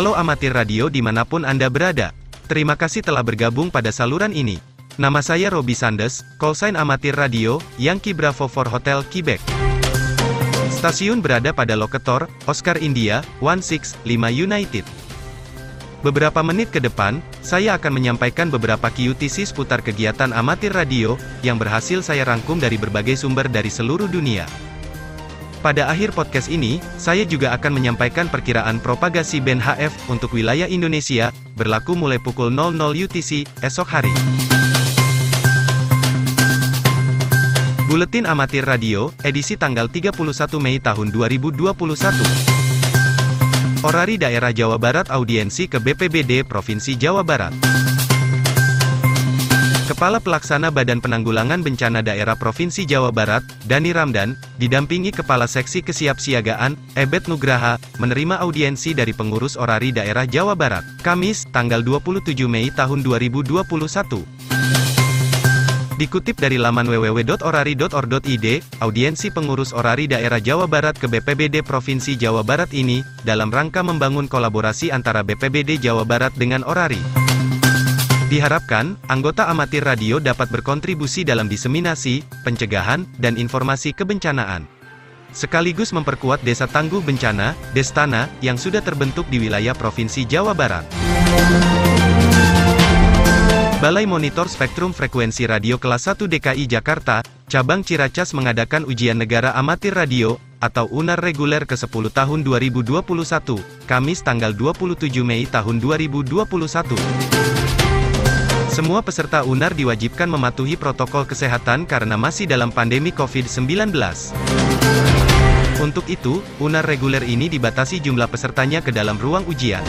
Halo amatir radio di mana pun Anda berada. Terima kasih telah bergabung pada saluran ini. Nama saya Robi Sandes, callsign amatir radio, Yankee Bravo for Hotel Quebec. Stasiun berada pada lokator, Oscar India, 165 United. Beberapa menit ke depan, saya akan menyampaikan beberapa QTC seputar kegiatan amatir radio, yang berhasil saya rangkum dari berbagai sumber dari seluruh dunia. Pada akhir podcast ini, saya juga akan menyampaikan perkiraan propagasi band HF untuk wilayah Indonesia, berlaku mulai pukul 00 UTC, esok hari. Buletin Amatir Radio, edisi tanggal 31 Mei tahun 2021. Orari Daerah Jawa Barat audiensi ke BPBD Provinsi Jawa Barat. Kepala Pelaksana Badan Penanggulangan Bencana Daerah Provinsi Jawa Barat, Dani Ramdan, didampingi Kepala Seksi Kesiapsiagaan, Ebet Nugraha, menerima audiensi dari pengurus Orari Daerah Jawa Barat, Kamis, tanggal 27 Mei tahun 2021. Dikutip dari laman www.orari.or.id, audiensi pengurus Orari Daerah Jawa Barat ke BPBD Provinsi Jawa Barat ini, dalam rangka membangun kolaborasi antara BPBD Jawa Barat dengan Orari. Diharapkan, anggota amatir radio dapat berkontribusi dalam diseminasi, pencegahan, dan informasi kebencanaan. Sekaligus memperkuat Desa Tangguh Bencana, Destana, yang sudah terbentuk di wilayah Provinsi Jawa Barat. Balai Monitor Spektrum Frekuensi Radio Kelas 1 DKI Jakarta, Cabang Ciracas mengadakan ujian negara amatir radio, atau UNAR reguler ke-10 tahun 2021, Kamis tanggal 27 Mei tahun 2021. Semua peserta UNAR diwajibkan mematuhi protokol kesehatan karena masih dalam pandemi COVID-19. Untuk itu, UNAR reguler ini dibatasi jumlah pesertanya ke dalam ruang ujian.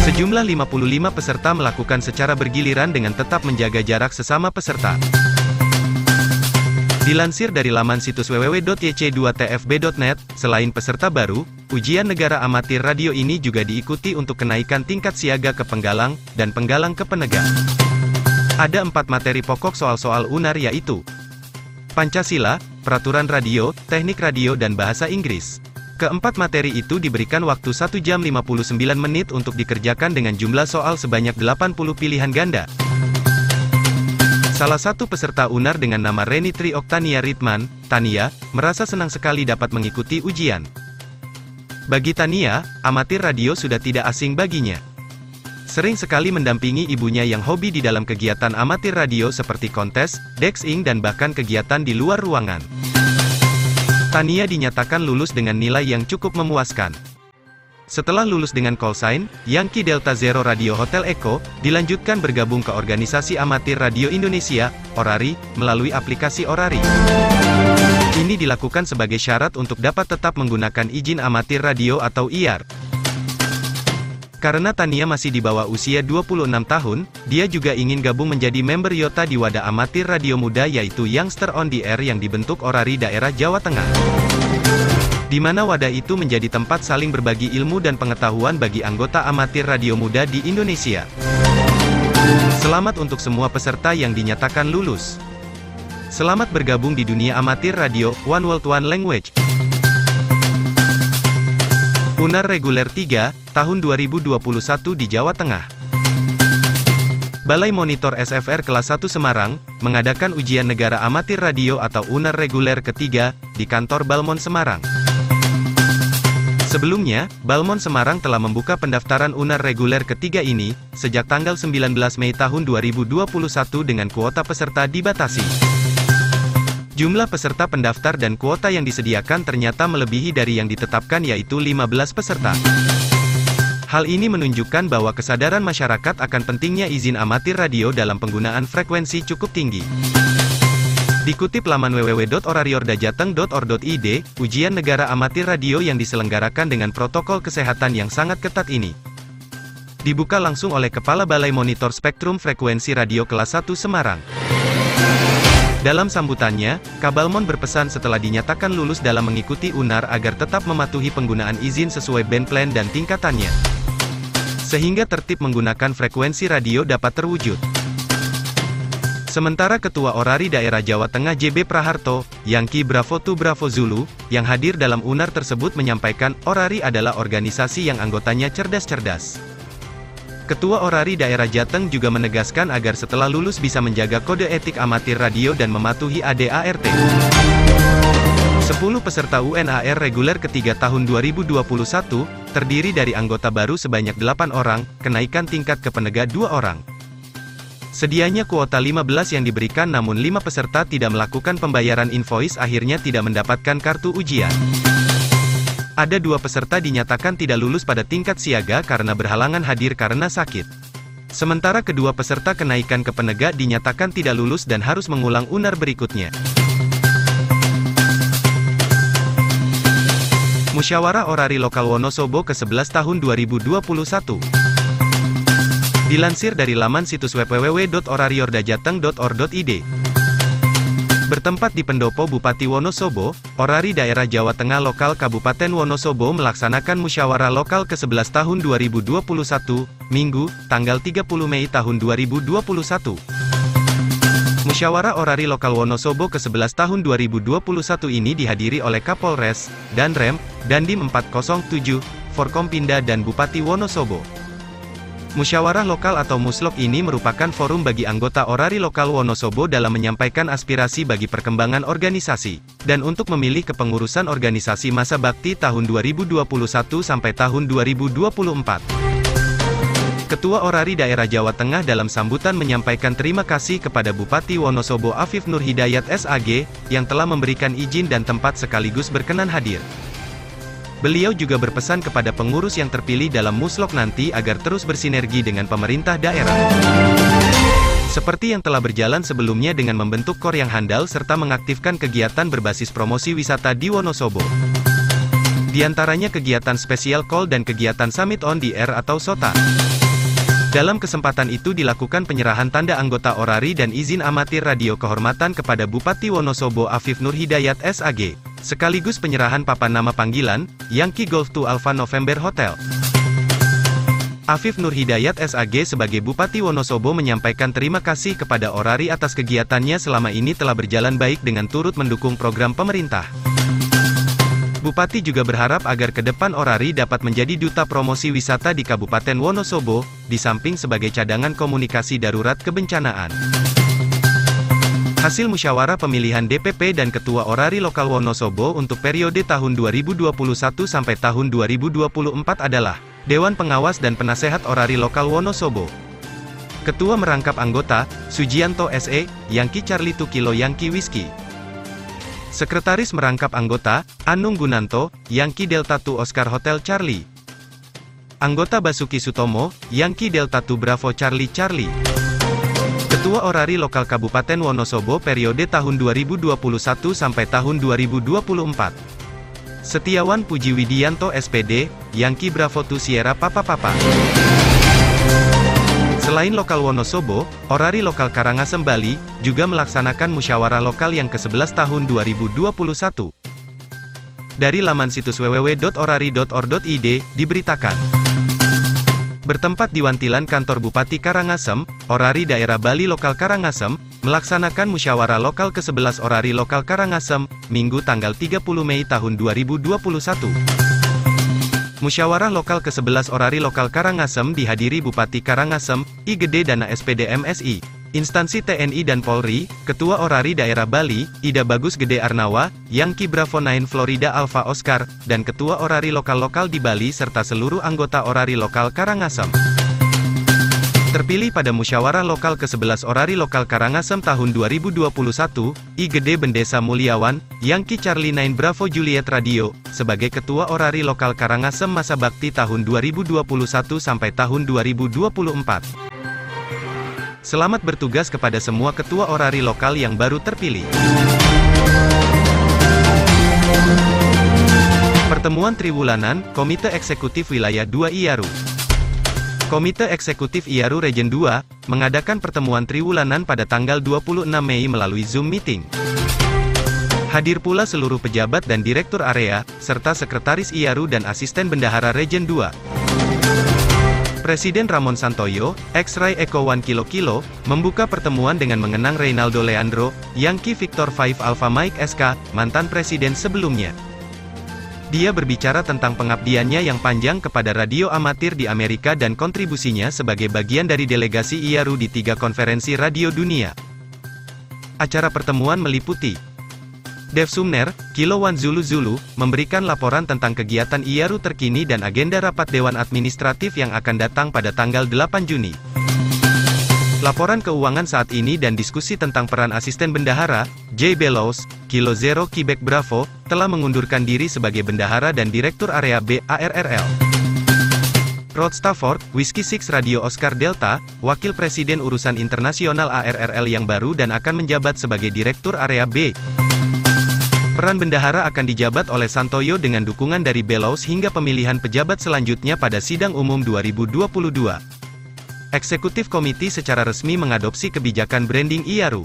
Sejumlah 55 peserta melakukan secara bergiliran dengan tetap menjaga jarak sesama peserta. Dilansir dari laman situs www.yc2tfb.net, selain peserta baru, ujian negara amatir radio ini juga diikuti untuk kenaikan tingkat siaga ke penggalang, dan penggalang ke penegak. Ada empat materi pokok soal-soal UNAR yaitu Pancasila, Peraturan Radio, Teknik Radio dan Bahasa Inggris. Keempat materi itu diberikan waktu 1 jam 59 menit untuk dikerjakan dengan jumlah soal sebanyak 80 pilihan ganda. Salah satu peserta UNAR dengan nama Reni Tri Oktania Ritman, Tania, merasa senang sekali dapat mengikuti ujian. Bagi Tania, amatir radio sudah tidak asing baginya. Sering sekali mendampingi ibunya yang hobi di dalam kegiatan amatir radio seperti kontes, dexing dan bahkan kegiatan di luar ruangan. Tania dinyatakan lulus dengan nilai yang cukup memuaskan. Setelah lulus dengan call sign, Yankee Delta Zero Radio Hotel Echo, dilanjutkan bergabung ke organisasi amatir radio Indonesia, Orari, melalui aplikasi Orari. Ini dilakukan sebagai syarat untuk dapat tetap menggunakan izin amatir radio atau IAR. Karena Tania masih di bawah usia 26 tahun, dia juga ingin gabung menjadi member Yota di wadah amatir radio muda yaitu Youngster on the Air yang dibentuk Orari daerah Jawa Tengah di mana wadah itu menjadi tempat saling berbagi ilmu dan pengetahuan bagi anggota amatir radio muda di Indonesia. Selamat untuk semua peserta yang dinyatakan lulus. Selamat bergabung di dunia amatir radio, One World One Language. Unar Reguler 3, tahun 2021 di Jawa Tengah. Balai Monitor SFR kelas 1 Semarang, mengadakan ujian negara amatir radio atau UNAR reguler ketiga, di kantor Balmon Semarang. Sebelumnya, Balmon Semarang telah membuka pendaftaran UNAR reguler ketiga ini, sejak tanggal 19 Mei tahun 2021 dengan kuota peserta dibatasi. Jumlah peserta pendaftar dan kuota yang disediakan ternyata melebihi dari yang ditetapkan yaitu 15 peserta. Hal ini menunjukkan bahwa kesadaran masyarakat akan pentingnya izin amatir radio dalam penggunaan frekuensi cukup tinggi. Dikutip laman www.orariordajateng.or.id, ujian negara amatir radio yang diselenggarakan dengan protokol kesehatan yang sangat ketat ini dibuka langsung oleh Kepala Balai Monitor Spektrum Frekuensi Radio Kelas 1 Semarang. Dalam sambutannya, Kabalmon berpesan setelah dinyatakan lulus dalam mengikuti UNAR agar tetap mematuhi penggunaan izin sesuai band plan dan tingkatannya. Sehingga tertib menggunakan frekuensi radio dapat terwujud. Sementara Ketua Orari Daerah Jawa Tengah JB Praharto, Yangki Bravo Tu Bravo Zulu, yang hadir dalam UNAR tersebut menyampaikan, Orari adalah organisasi yang anggotanya cerdas-cerdas. Ketua Orari Daerah Jateng juga menegaskan agar setelah lulus bisa menjaga kode etik amatir radio dan mematuhi ADART. 10 peserta UNAR reguler ketiga tahun 2021, terdiri dari anggota baru sebanyak 8 orang, kenaikan tingkat ke penegak 2 orang. Sedianya kuota 15 yang diberikan namun 5 peserta tidak melakukan pembayaran invoice akhirnya tidak mendapatkan kartu ujian. Ada dua peserta dinyatakan tidak lulus pada tingkat siaga karena berhalangan hadir karena sakit. Sementara kedua peserta kenaikan ke penegak dinyatakan tidak lulus dan harus mengulang unar berikutnya. Musyawarah Orari Lokal Wonosobo ke-11 tahun 2021 Dilansir dari laman situs www.orariordajateng.or.id. Bertempat di pendopo Bupati Wonosobo, Orari Daerah Jawa Tengah Lokal Kabupaten Wonosobo melaksanakan musyawarah lokal ke-11 tahun 2021, Minggu, tanggal 30 Mei tahun 2021. Musyawarah Orari Lokal Wonosobo ke-11 tahun 2021 ini dihadiri oleh Kapolres, Danrem, Dandim 407, Forkompinda dan Bupati Wonosobo. Musyawarah lokal atau muslok ini merupakan forum bagi anggota orari lokal Wonosobo dalam menyampaikan aspirasi bagi perkembangan organisasi, dan untuk memilih kepengurusan organisasi masa bakti tahun 2021 sampai tahun 2024. Ketua Orari Daerah Jawa Tengah dalam sambutan menyampaikan terima kasih kepada Bupati Wonosobo Afif Nur Hidayat SAG, yang telah memberikan izin dan tempat sekaligus berkenan hadir. Beliau juga berpesan kepada pengurus yang terpilih dalam muslok nanti agar terus bersinergi dengan pemerintah daerah. Seperti yang telah berjalan sebelumnya dengan membentuk kor yang handal serta mengaktifkan kegiatan berbasis promosi wisata di Wonosobo. Di antaranya kegiatan spesial call dan kegiatan summit on the air atau SOTA. Dalam kesempatan itu dilakukan penyerahan tanda anggota orari dan izin amatir radio kehormatan kepada Bupati Wonosobo Afif Nur Hidayat SAG sekaligus penyerahan papan nama panggilan, Yankee Golf 2 Alpha November Hotel. Afif Nur Hidayat SAG sebagai Bupati Wonosobo menyampaikan terima kasih kepada Orari atas kegiatannya selama ini telah berjalan baik dengan turut mendukung program pemerintah. Bupati juga berharap agar ke depan Orari dapat menjadi duta promosi wisata di Kabupaten Wonosobo, di samping sebagai cadangan komunikasi darurat kebencanaan. Hasil musyawarah pemilihan DPP dan Ketua Orari Lokal Wonosobo untuk periode tahun 2021 sampai tahun 2024 adalah Dewan Pengawas dan Penasehat Orari Lokal Wonosobo. Ketua merangkap anggota, Sujianto SE, Yangki Charlie Tukilo Yangki Whisky. Sekretaris merangkap anggota, Anung Gunanto, Yangki Delta Tu Oscar Hotel Charlie. Anggota Basuki Sutomo, Yangki Delta Tu Bravo Charlie Charlie. Ketua Orari Lokal Kabupaten Wonosobo periode tahun 2021 sampai tahun 2024. Setiawan Puji Widianto SPD, Yangki Bravo Tu Sierra Papa Papa. Selain lokal Wonosobo, Orari Lokal Karangasem Bali, juga melaksanakan musyawarah lokal yang ke-11 tahun 2021. Dari laman situs www.orari.or.id, diberitakan. Bertempat di Wantilan Kantor Bupati Karangasem, Orari Daerah Bali Lokal Karangasem, melaksanakan musyawarah lokal ke-11 Orari Lokal Karangasem, Minggu tanggal 30 Mei tahun 2021. Musyawarah lokal ke-11 Orari Lokal Karangasem dihadiri Bupati Karangasem, I Gede Dana SPD MSI, Instansi TNI dan Polri, Ketua Orari Daerah Bali, Ida Bagus Gede Arnawa, Yangki Bravo 9 Florida Alpha Oscar, dan Ketua Orari Lokal-Lokal di Bali serta seluruh anggota Orari Lokal Karangasem. Terpilih pada musyawarah lokal ke-11 Orari Lokal Karangasem tahun 2021, I Gede Bendesa Mulyawan, Yangki Charlie 9 Bravo Juliet Radio, sebagai Ketua Orari Lokal Karangasem masa bakti tahun 2021 sampai tahun 2024. Selamat bertugas kepada semua ketua orari lokal yang baru terpilih. Pertemuan Triwulanan, Komite Eksekutif Wilayah 2 IARU. Komite Eksekutif IARU Region 2, mengadakan pertemuan Triwulanan pada tanggal 26 Mei melalui Zoom Meeting. Hadir pula seluruh pejabat dan direktur area, serta sekretaris IARU dan asisten bendahara Region 2. Presiden Ramon Santoyo, ex-Rai Eko One Kilo Kilo, membuka pertemuan dengan mengenang Reynaldo Leandro, Yankee Victor 5 Alpha Mike SK, mantan presiden sebelumnya. Dia berbicara tentang pengabdiannya yang panjang kepada radio amatir di Amerika dan kontribusinya sebagai bagian dari delegasi IARU di tiga konferensi radio dunia. Acara pertemuan meliputi Dev Sumner, Kilo One Zulu Zulu, memberikan laporan tentang kegiatan IARU terkini dan agenda rapat Dewan Administratif yang akan datang pada tanggal 8 Juni. Laporan keuangan saat ini dan diskusi tentang peran asisten bendahara, J. Bellows, Kilo Zero Quebec Bravo, telah mengundurkan diri sebagai bendahara dan direktur area B, ARRL. Rod Stafford, Whiskey Six Radio Oscar Delta, Wakil Presiden Urusan Internasional ARRL yang baru dan akan menjabat sebagai Direktur Area B. Peran bendahara akan dijabat oleh Santoyo dengan dukungan dari Bellows hingga pemilihan pejabat selanjutnya pada sidang umum 2022. Eksekutif Komiti secara resmi mengadopsi kebijakan branding IARU.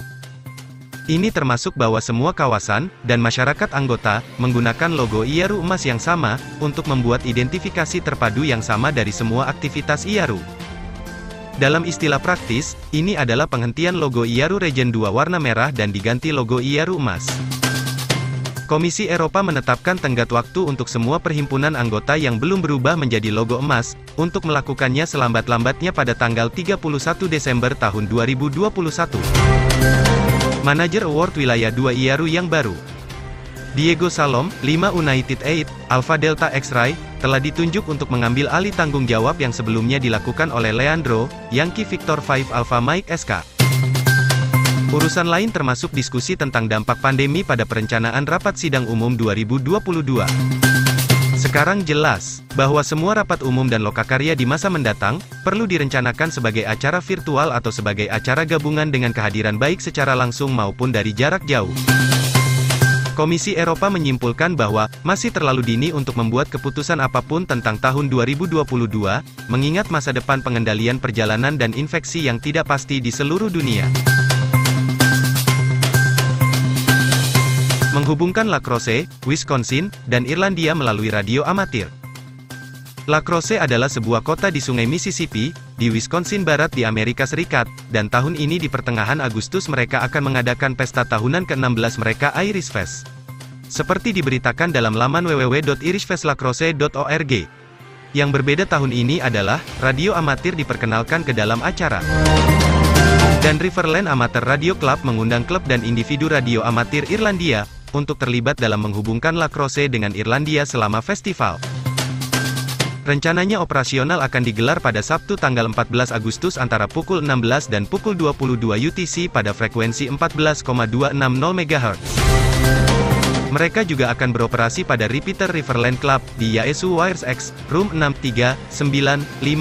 Ini termasuk bahwa semua kawasan, dan masyarakat anggota, menggunakan logo IARU emas yang sama, untuk membuat identifikasi terpadu yang sama dari semua aktivitas IARU. Dalam istilah praktis, ini adalah penghentian logo IARU Regen 2 warna merah dan diganti logo IARU emas. Komisi Eropa menetapkan tenggat waktu untuk semua perhimpunan anggota yang belum berubah menjadi logo emas, untuk melakukannya selambat-lambatnya pada tanggal 31 Desember tahun 2021. Manager Award Wilayah 2 IARU yang baru Diego Salom, 5 United 8, Alpha Delta X-Ray, telah ditunjuk untuk mengambil alih tanggung jawab yang sebelumnya dilakukan oleh Leandro, Yankee Victor 5 Alpha Mike SK. Urusan lain termasuk diskusi tentang dampak pandemi pada perencanaan rapat sidang umum 2022. Sekarang jelas, bahwa semua rapat umum dan lokakarya di masa mendatang, perlu direncanakan sebagai acara virtual atau sebagai acara gabungan dengan kehadiran baik secara langsung maupun dari jarak jauh. Komisi Eropa menyimpulkan bahwa, masih terlalu dini untuk membuat keputusan apa pun tentang tahun 2022, mengingat masa depan pengendalian perjalanan dan infeksi yang tidak pasti di seluruh dunia. Menghubungkan La Crosse, Wisconsin, dan Irlandia melalui radio amatir. La Crosse adalah sebuah kota di Sungai Mississippi, di Wisconsin Barat di Amerika Serikat, dan tahun ini di pertengahan Agustus mereka akan mengadakan pesta tahunan ke-16 mereka Irish Fest. Seperti diberitakan dalam laman www.irishfestlacrosse.org. Yang berbeda tahun ini adalah, radio amatir diperkenalkan ke dalam acara. Dan Riverland Amateur Radio Club mengundang klub dan individu radio amatir Irlandia, untuk terlibat dalam menghubungkan La Crosse dengan Irlandia selama festival. Rencananya operasional akan digelar pada Sabtu tanggal 14 Agustus antara pukul 16 dan pukul 22 UTC pada frekuensi 14,260 MHz. Mereka juga akan beroperasi pada repeater Riverland Club di Yaesu Wires X, room 63956.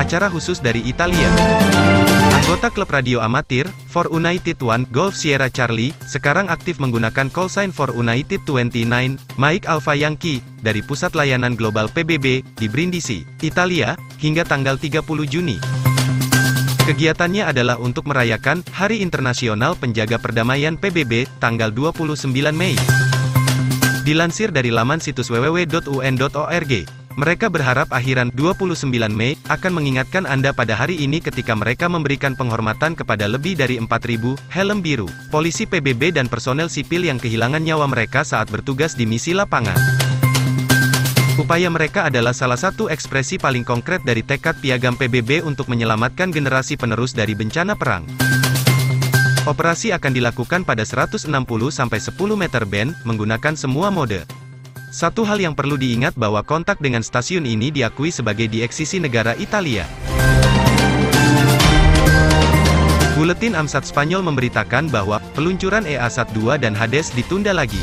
Acara khusus dari Italia. Anggota klub radio amatir, For United One, Golf Sierra Charlie, sekarang aktif menggunakan call sign For United 29, Mike Alpha Yankee, dari Pusat Layanan Global PBB, di Brindisi, Italia, hingga tanggal 30 Juni. Kegiatannya adalah untuk merayakan Hari Internasional Penjaga Perdamaian PBB, tanggal 29 Mei. Dilansir dari laman situs www.un.org. Mereka berharap akhiran 29 Mei akan mengingatkan Anda pada hari ini ketika mereka memberikan penghormatan kepada lebih dari 4.000 helm biru, polisi PBB dan personel sipil yang kehilangan nyawa mereka saat bertugas di misi lapangan. Upaya mereka adalah salah satu ekspresi paling konkret dari tekad piagam PBB untuk menyelamatkan generasi penerus dari bencana perang. Operasi akan dilakukan pada 160-10 meter band, menggunakan semua mode. Satu hal yang perlu diingat bahwa kontak dengan stasiun ini diakui sebagai dieksisi negara Italia. Buletin Amsat Spanyol memberitakan bahwa peluncuran EA-SAT-2 dan Hades ditunda lagi.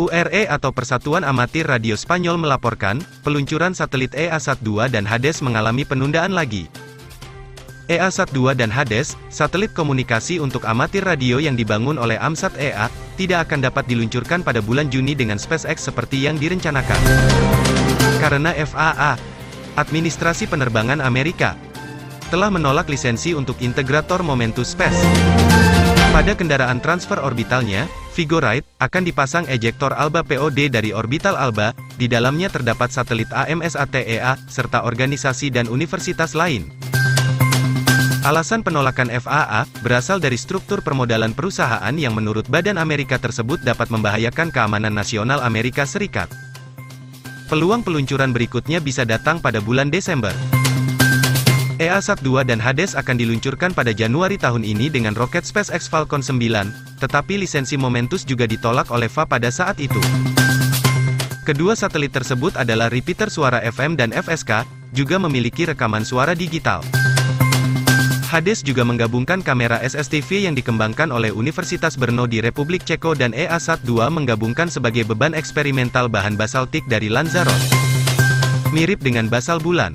URE atau Persatuan Amatir Radio Spanyol melaporkan, peluncuran satelit EA-SAT-2 dan Hades mengalami penundaan lagi. EA-SAT-2 dan Hades, satelit komunikasi untuk amatir radio yang dibangun oleh Amsat EA, tidak akan dapat diluncurkan pada bulan Juni dengan SpaceX seperti yang direncanakan. Karena FAA, Administrasi Penerbangan Amerika, telah menolak lisensi untuk integrator Momentus Space. Pada kendaraan transfer orbitalnya, Vigoride, akan dipasang ejektor ALBA POD dari orbital ALBA, di dalamnya terdapat satelit AMSATEA, E serta organisasi dan universitas lain. Alasan penolakan FAA, berasal dari struktur permodalan perusahaan yang menurut Badan Amerika tersebut dapat membahayakan keamanan nasional Amerika Serikat. Peluang peluncuran berikutnya bisa datang pada bulan Desember. EASat-2 dan Hades akan diluncurkan pada Januari tahun ini dengan roket SpaceX Falcon 9, tetapi lisensi Momentus juga ditolak oleh FA pada saat itu. Kedua satelit tersebut adalah repeater suara FM dan FSK, juga memiliki rekaman suara digital. Hades juga menggabungkan kamera SSTV yang dikembangkan oleh Universitas Brno di Republik Ceko dan EASat-2 menggabungkan sebagai beban eksperimental bahan basaltik dari Lanzarote. Mirip dengan basal bulan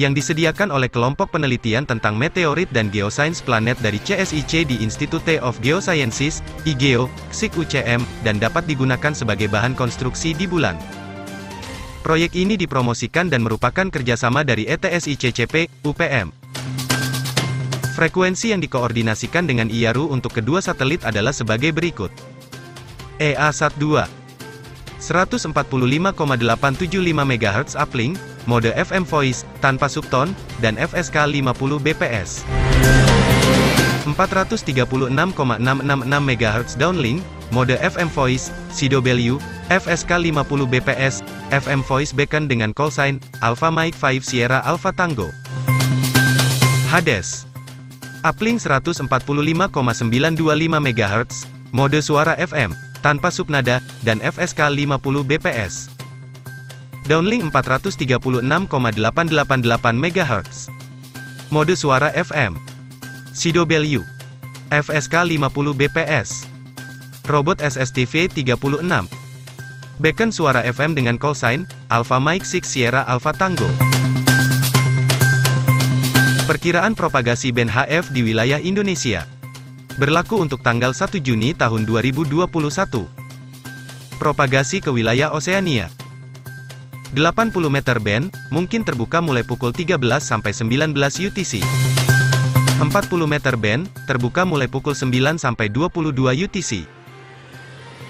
yang disediakan oleh kelompok penelitian tentang meteorit dan geosains planet dari CSIC di Institute of Geosciences, IGEO, SIK UCM, dan dapat digunakan sebagai bahan konstruksi di bulan. Proyek ini dipromosikan dan merupakan kerjasama dari ETSICCP, UPM. Frekuensi yang dikoordinasikan dengan IARU untuk kedua satelit adalah sebagai berikut. E EA-SAT-2 145,875 MHz uplink, mode FM voice, tanpa subton, dan FSK 50 bps. 436,666 MHz downlink, mode FM voice, CW, FSK 50 bps, FM voice beacon dengan call sign, Alpha Mike 5 Sierra Alpha Tango. Hades. Uplink 145,925 MHz, mode suara FM, tanpa subnada, dan FSK 50 bps. Downlink 436,888 MHz. Mode suara FM. CW. FSK 50 bps. Robot SSTV 36. Beacon suara FM dengan sign, Alpha Mike 6 Sierra Alpha Tango. Perkiraan propagasi band HF di wilayah Indonesia. Berlaku untuk tanggal 1 Juni tahun 2021. Propagasi ke wilayah Oseania. 80 meter band, mungkin terbuka mulai pukul 13 sampai 19 UTC. 40 meter band, terbuka mulai pukul 9 sampai 22 UTC.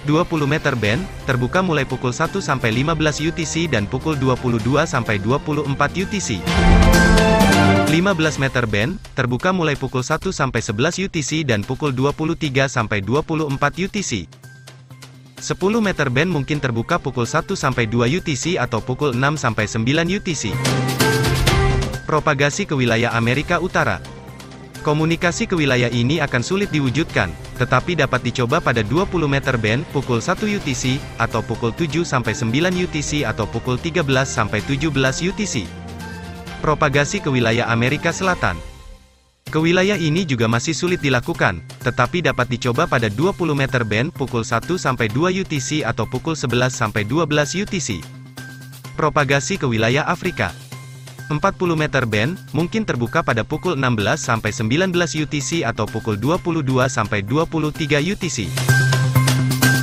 20 meter band, terbuka mulai pukul 1 sampai 15 UTC dan pukul 22 sampai 24 UTC. 15 meter band, terbuka mulai pukul 1 sampai 11 UTC dan pukul 23 sampai 24 UTC. 10 meter band mungkin terbuka pukul 1 sampai 2 UTC atau pukul 6 sampai 9 UTC. Propagasi ke wilayah Amerika Utara. Komunikasi ke wilayah ini akan sulit diwujudkan, tetapi dapat dicoba pada 20 meter band pukul 1 UTC atau pukul 7 sampai 9 UTC atau pukul 13 sampai 17 UTC. Propagasi ke wilayah Amerika Selatan. Ke wilayah ini juga masih sulit dilakukan, tetapi dapat dicoba pada 20 meter band pukul 1 sampai 2 UTC atau pukul 11 sampai 12 UTC. Propagasi ke wilayah Afrika. 40 meter band mungkin terbuka pada pukul 16 sampai 19 UTC atau pukul 22 sampai 23 UTC.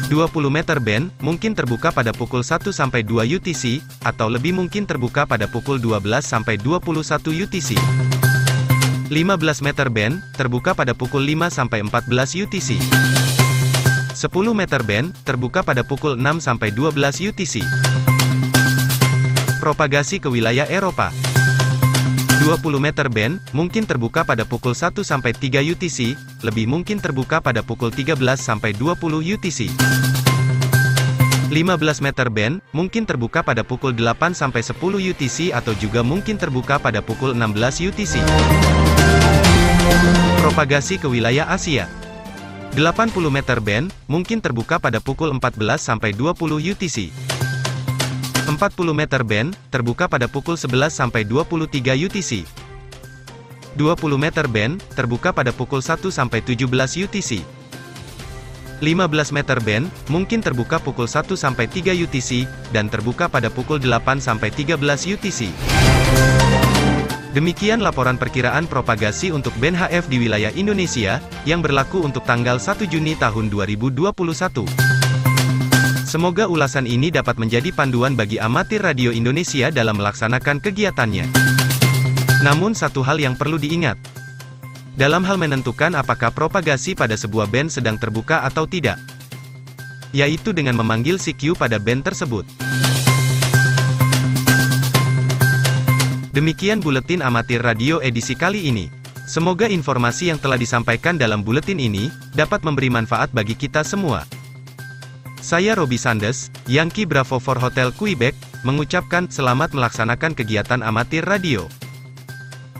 20 meter band mungkin terbuka pada pukul 1 sampai 2 UTC atau lebih mungkin terbuka pada pukul 12 sampai 21 UTC. 15 meter band terbuka pada pukul 5 sampai 14 UTC. 10 meter band terbuka pada pukul 6 sampai 12 UTC. Propagasi ke wilayah Eropa. 20 meter band mungkin terbuka pada pukul 1 sampai 3 UTC, lebih mungkin terbuka pada pukul 13 sampai 20 UTC. 15 meter band mungkin terbuka pada pukul 8 sampai 10 UTC atau juga mungkin terbuka pada pukul 16 UTC. Propagasi ke wilayah Asia. 80 meter band mungkin terbuka pada pukul 14 sampai 20 UTC. 40 meter band, terbuka pada pukul 11 sampai 23 UTC. 20 meter band, terbuka pada pukul 1 sampai 17 UTC. 15 meter band, mungkin terbuka pukul 1 sampai 3 UTC, dan terbuka pada pukul 8 sampai 13 UTC. Demikian laporan perkiraan propagasi untuk band HF di wilayah Indonesia, yang berlaku untuk tanggal 1 Juni tahun 2021. Semoga ulasan ini dapat menjadi panduan bagi amatir radio Indonesia dalam melaksanakan kegiatannya. Namun satu hal yang perlu diingat. Dalam hal menentukan apakah propagasi pada sebuah band sedang terbuka atau tidak. yaitu dengan memanggil si Q pada band tersebut. Demikian buletin amatir radio edisi kali ini. Semoga informasi yang telah disampaikan dalam buletin ini dapat memberi manfaat bagi kita semua. Saya Robi Sandes, Yankee Bravo for Hotel Quebec, mengucapkan selamat melaksanakan kegiatan amatir radio.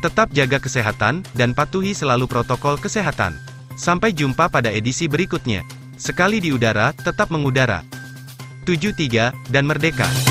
Tetap jaga kesehatan dan patuhi selalu protokol kesehatan. Sampai jumpa pada edisi berikutnya. Sekali di udara, tetap mengudara. 73 dan merdeka.